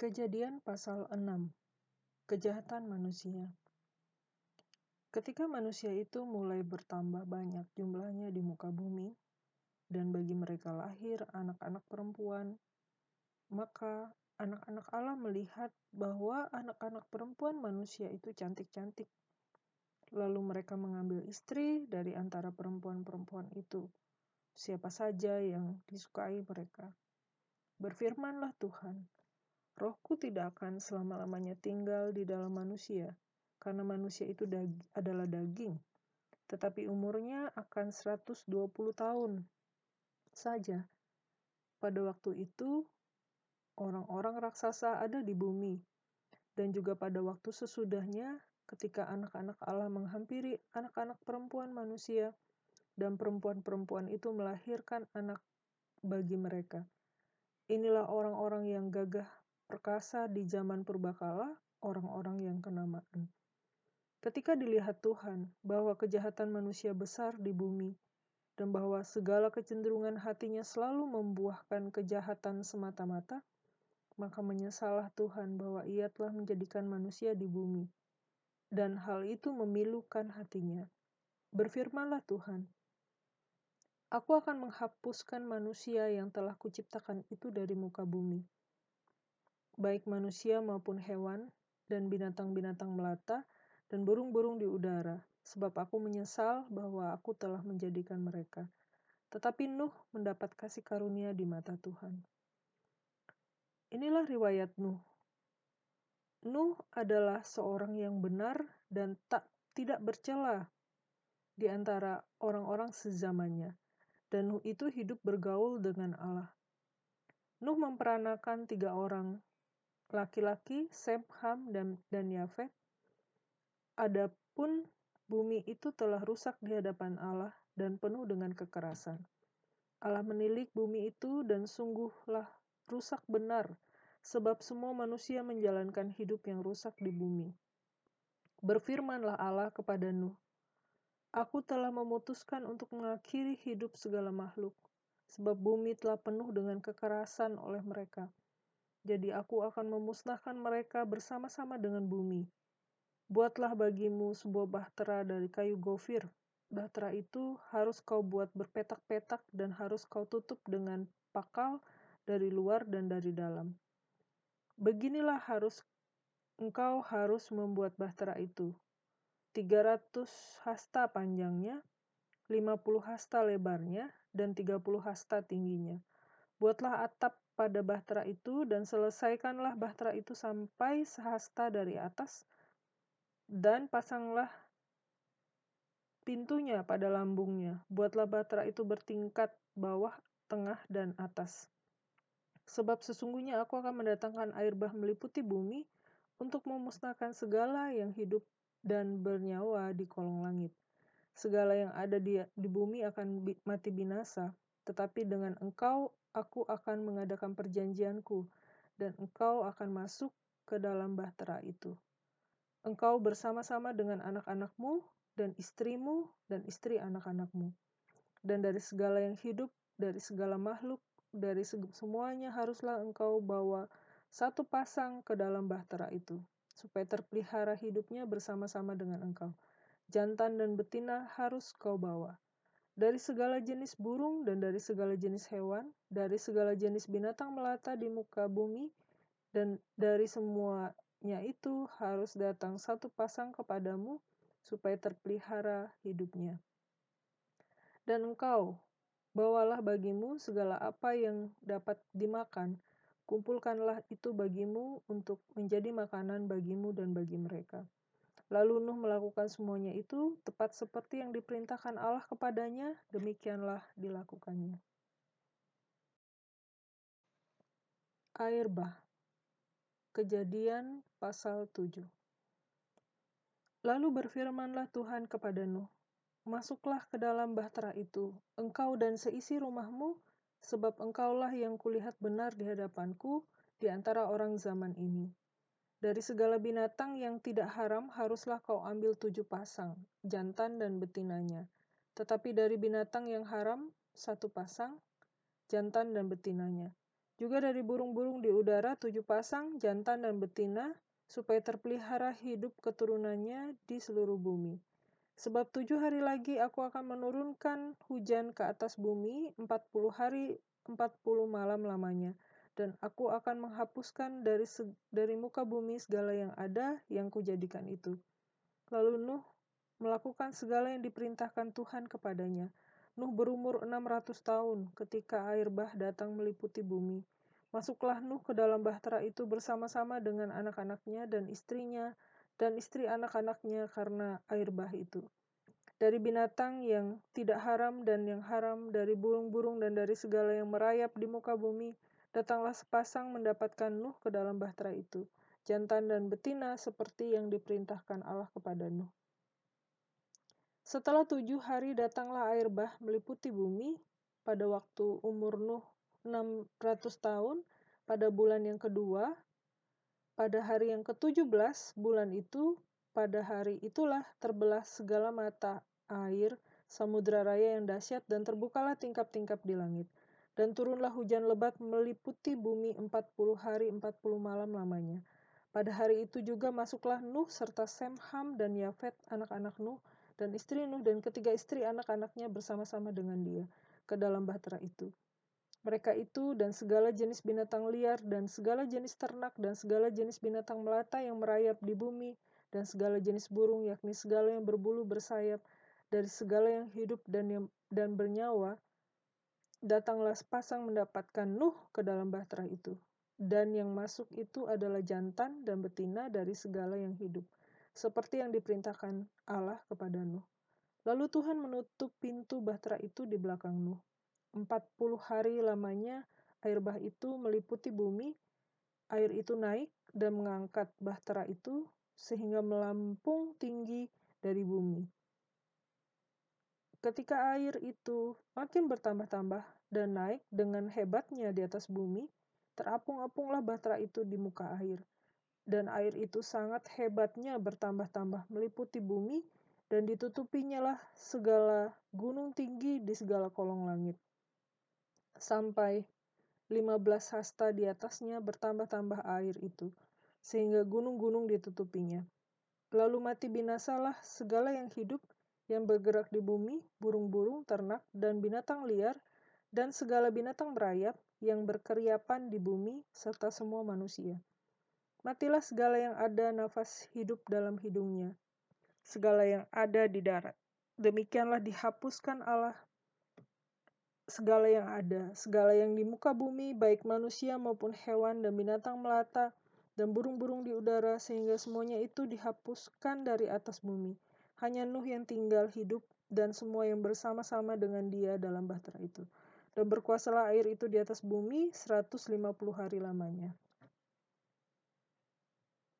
Kejadian pasal 6 Kejahatan manusia Ketika manusia itu mulai bertambah banyak jumlahnya di muka bumi, dan bagi mereka lahir anak-anak perempuan, maka anak-anak Allah melihat bahwa anak-anak perempuan manusia itu cantik-cantik. Lalu mereka mengambil istri dari antara perempuan-perempuan itu, siapa saja yang disukai mereka. Berfirmanlah Tuhan, Rohku tidak akan selama-lamanya tinggal di dalam manusia, karena manusia itu adalah daging, tetapi umurnya akan 120 tahun saja. Pada waktu itu, orang-orang raksasa ada di bumi, dan juga pada waktu sesudahnya, ketika anak-anak Allah menghampiri anak-anak perempuan manusia, dan perempuan-perempuan itu melahirkan anak bagi mereka. Inilah orang-orang yang gagah perkasa di zaman purbakala, orang-orang yang kenamaan. Ketika dilihat Tuhan bahwa kejahatan manusia besar di bumi, dan bahwa segala kecenderungan hatinya selalu membuahkan kejahatan semata-mata, maka menyesalah Tuhan bahwa ia telah menjadikan manusia di bumi, dan hal itu memilukan hatinya. Berfirmanlah Tuhan, Aku akan menghapuskan manusia yang telah kuciptakan itu dari muka bumi baik manusia maupun hewan, dan binatang-binatang melata, dan burung-burung di udara, sebab aku menyesal bahwa aku telah menjadikan mereka. Tetapi Nuh mendapat kasih karunia di mata Tuhan. Inilah riwayat Nuh. Nuh adalah seorang yang benar dan tak tidak bercela di antara orang-orang sezamannya. Dan Nuh itu hidup bergaul dengan Allah. Nuh memperanakan tiga orang laki-laki Sem, Ham, dan, dan Yafet. Adapun bumi itu telah rusak di hadapan Allah dan penuh dengan kekerasan. Allah menilik bumi itu dan sungguhlah rusak benar, sebab semua manusia menjalankan hidup yang rusak di bumi. Berfirmanlah Allah kepada Nuh, Aku telah memutuskan untuk mengakhiri hidup segala makhluk, sebab bumi telah penuh dengan kekerasan oleh mereka jadi aku akan memusnahkan mereka bersama-sama dengan bumi. Buatlah bagimu sebuah bahtera dari kayu gofir. Bahtera itu harus kau buat berpetak-petak dan harus kau tutup dengan pakal dari luar dan dari dalam. Beginilah harus engkau harus membuat bahtera itu. 300 hasta panjangnya, 50 hasta lebarnya, dan 30 hasta tingginya. Buatlah atap pada bahtera itu dan selesaikanlah bahtera itu sampai sehasta dari atas dan pasanglah pintunya pada lambungnya. Buatlah bahtera itu bertingkat bawah, tengah, dan atas. Sebab sesungguhnya aku akan mendatangkan air bah meliputi bumi untuk memusnahkan segala yang hidup dan bernyawa di kolong langit. Segala yang ada di, di bumi akan bi mati binasa, tetapi dengan engkau aku akan mengadakan perjanjianku, dan engkau akan masuk ke dalam bahtera itu. Engkau bersama-sama dengan anak-anakmu, dan istrimu, dan istri anak-anakmu. Dan dari segala yang hidup, dari segala makhluk, dari semuanya haruslah engkau bawa satu pasang ke dalam bahtera itu, supaya terpelihara hidupnya bersama-sama dengan engkau. Jantan dan betina harus kau bawa dari segala jenis burung dan dari segala jenis hewan, dari segala jenis binatang melata di muka bumi, dan dari semuanya itu harus datang satu pasang kepadamu, supaya terpelihara hidupnya. Dan engkau, bawalah bagimu segala apa yang dapat dimakan, kumpulkanlah itu bagimu untuk menjadi makanan bagimu dan bagi mereka. Lalu Nuh melakukan semuanya itu tepat seperti yang diperintahkan Allah kepadanya, demikianlah dilakukannya. Air bah. Kejadian pasal 7. Lalu berfirmanlah Tuhan kepada Nuh, Masuklah ke dalam bahtera itu, engkau dan seisi rumahmu, sebab engkaulah yang kulihat benar di hadapanku di antara orang zaman ini. Dari segala binatang yang tidak haram haruslah kau ambil tujuh pasang, jantan dan betinanya. Tetapi dari binatang yang haram, satu pasang, jantan dan betinanya. Juga dari burung-burung di udara tujuh pasang, jantan dan betina, supaya terpelihara hidup keturunannya di seluruh bumi. Sebab tujuh hari lagi aku akan menurunkan hujan ke atas bumi, empat puluh hari, empat puluh malam lamanya. Dan aku akan menghapuskan dari, dari muka bumi segala yang ada yang kujadikan itu. Lalu Nuh melakukan segala yang diperintahkan Tuhan kepadanya. Nuh berumur 600 tahun ketika air bah datang meliputi bumi. Masuklah Nuh ke dalam bahtera itu bersama-sama dengan anak-anaknya dan istrinya dan istri anak-anaknya karena air bah itu. Dari binatang yang tidak haram dan yang haram, dari burung-burung dan dari segala yang merayap di muka bumi, datanglah sepasang mendapatkan Nuh ke dalam bahtera itu, jantan dan betina seperti yang diperintahkan Allah kepada Nuh. Setelah tujuh hari datanglah air bah meliputi bumi pada waktu umur Nuh 600 tahun pada bulan yang kedua, pada hari yang ke-17 bulan itu, pada hari itulah terbelah segala mata air samudra raya yang dahsyat dan terbukalah tingkap-tingkap di langit. Dan turunlah hujan lebat meliputi bumi 40 hari 40 malam lamanya. Pada hari itu juga masuklah Nuh serta Sem, Ham, dan Yafet, anak-anak Nuh, dan istri Nuh dan ketiga istri anak-anaknya bersama-sama dengan dia ke dalam bahtera itu mereka itu dan segala jenis binatang liar dan segala jenis ternak dan segala jenis binatang melata yang merayap di bumi dan segala jenis burung yakni segala yang berbulu bersayap dari segala yang hidup dan yang, dan bernyawa datanglah sepasang mendapatkan Nuh ke dalam bahtera itu. Dan yang masuk itu adalah jantan dan betina dari segala yang hidup seperti yang diperintahkan Allah kepada Nuh. Lalu Tuhan menutup pintu bahtera itu di belakang Nuh. 40 hari lamanya air bah itu meliputi bumi, air itu naik dan mengangkat bahtera itu sehingga melampung tinggi dari bumi. Ketika air itu makin bertambah-tambah dan naik dengan hebatnya di atas bumi, terapung-apunglah bahtera itu di muka air. Dan air itu sangat hebatnya bertambah-tambah meliputi bumi, dan ditutupinya lah segala gunung tinggi di segala kolong langit sampai 15 hasta di atasnya bertambah-tambah air itu, sehingga gunung-gunung ditutupinya. Lalu mati binasalah segala yang hidup yang bergerak di bumi, burung-burung, ternak, dan binatang liar, dan segala binatang berayap yang berkeriapan di bumi, serta semua manusia. Matilah segala yang ada nafas hidup dalam hidungnya, segala yang ada di darat. Demikianlah dihapuskan Allah segala yang ada, segala yang di muka bumi, baik manusia maupun hewan dan binatang melata, dan burung-burung di udara, sehingga semuanya itu dihapuskan dari atas bumi. Hanya Nuh yang tinggal hidup, dan semua yang bersama-sama dengan dia dalam bahtera itu. Dan berkuasalah air itu di atas bumi 150 hari lamanya.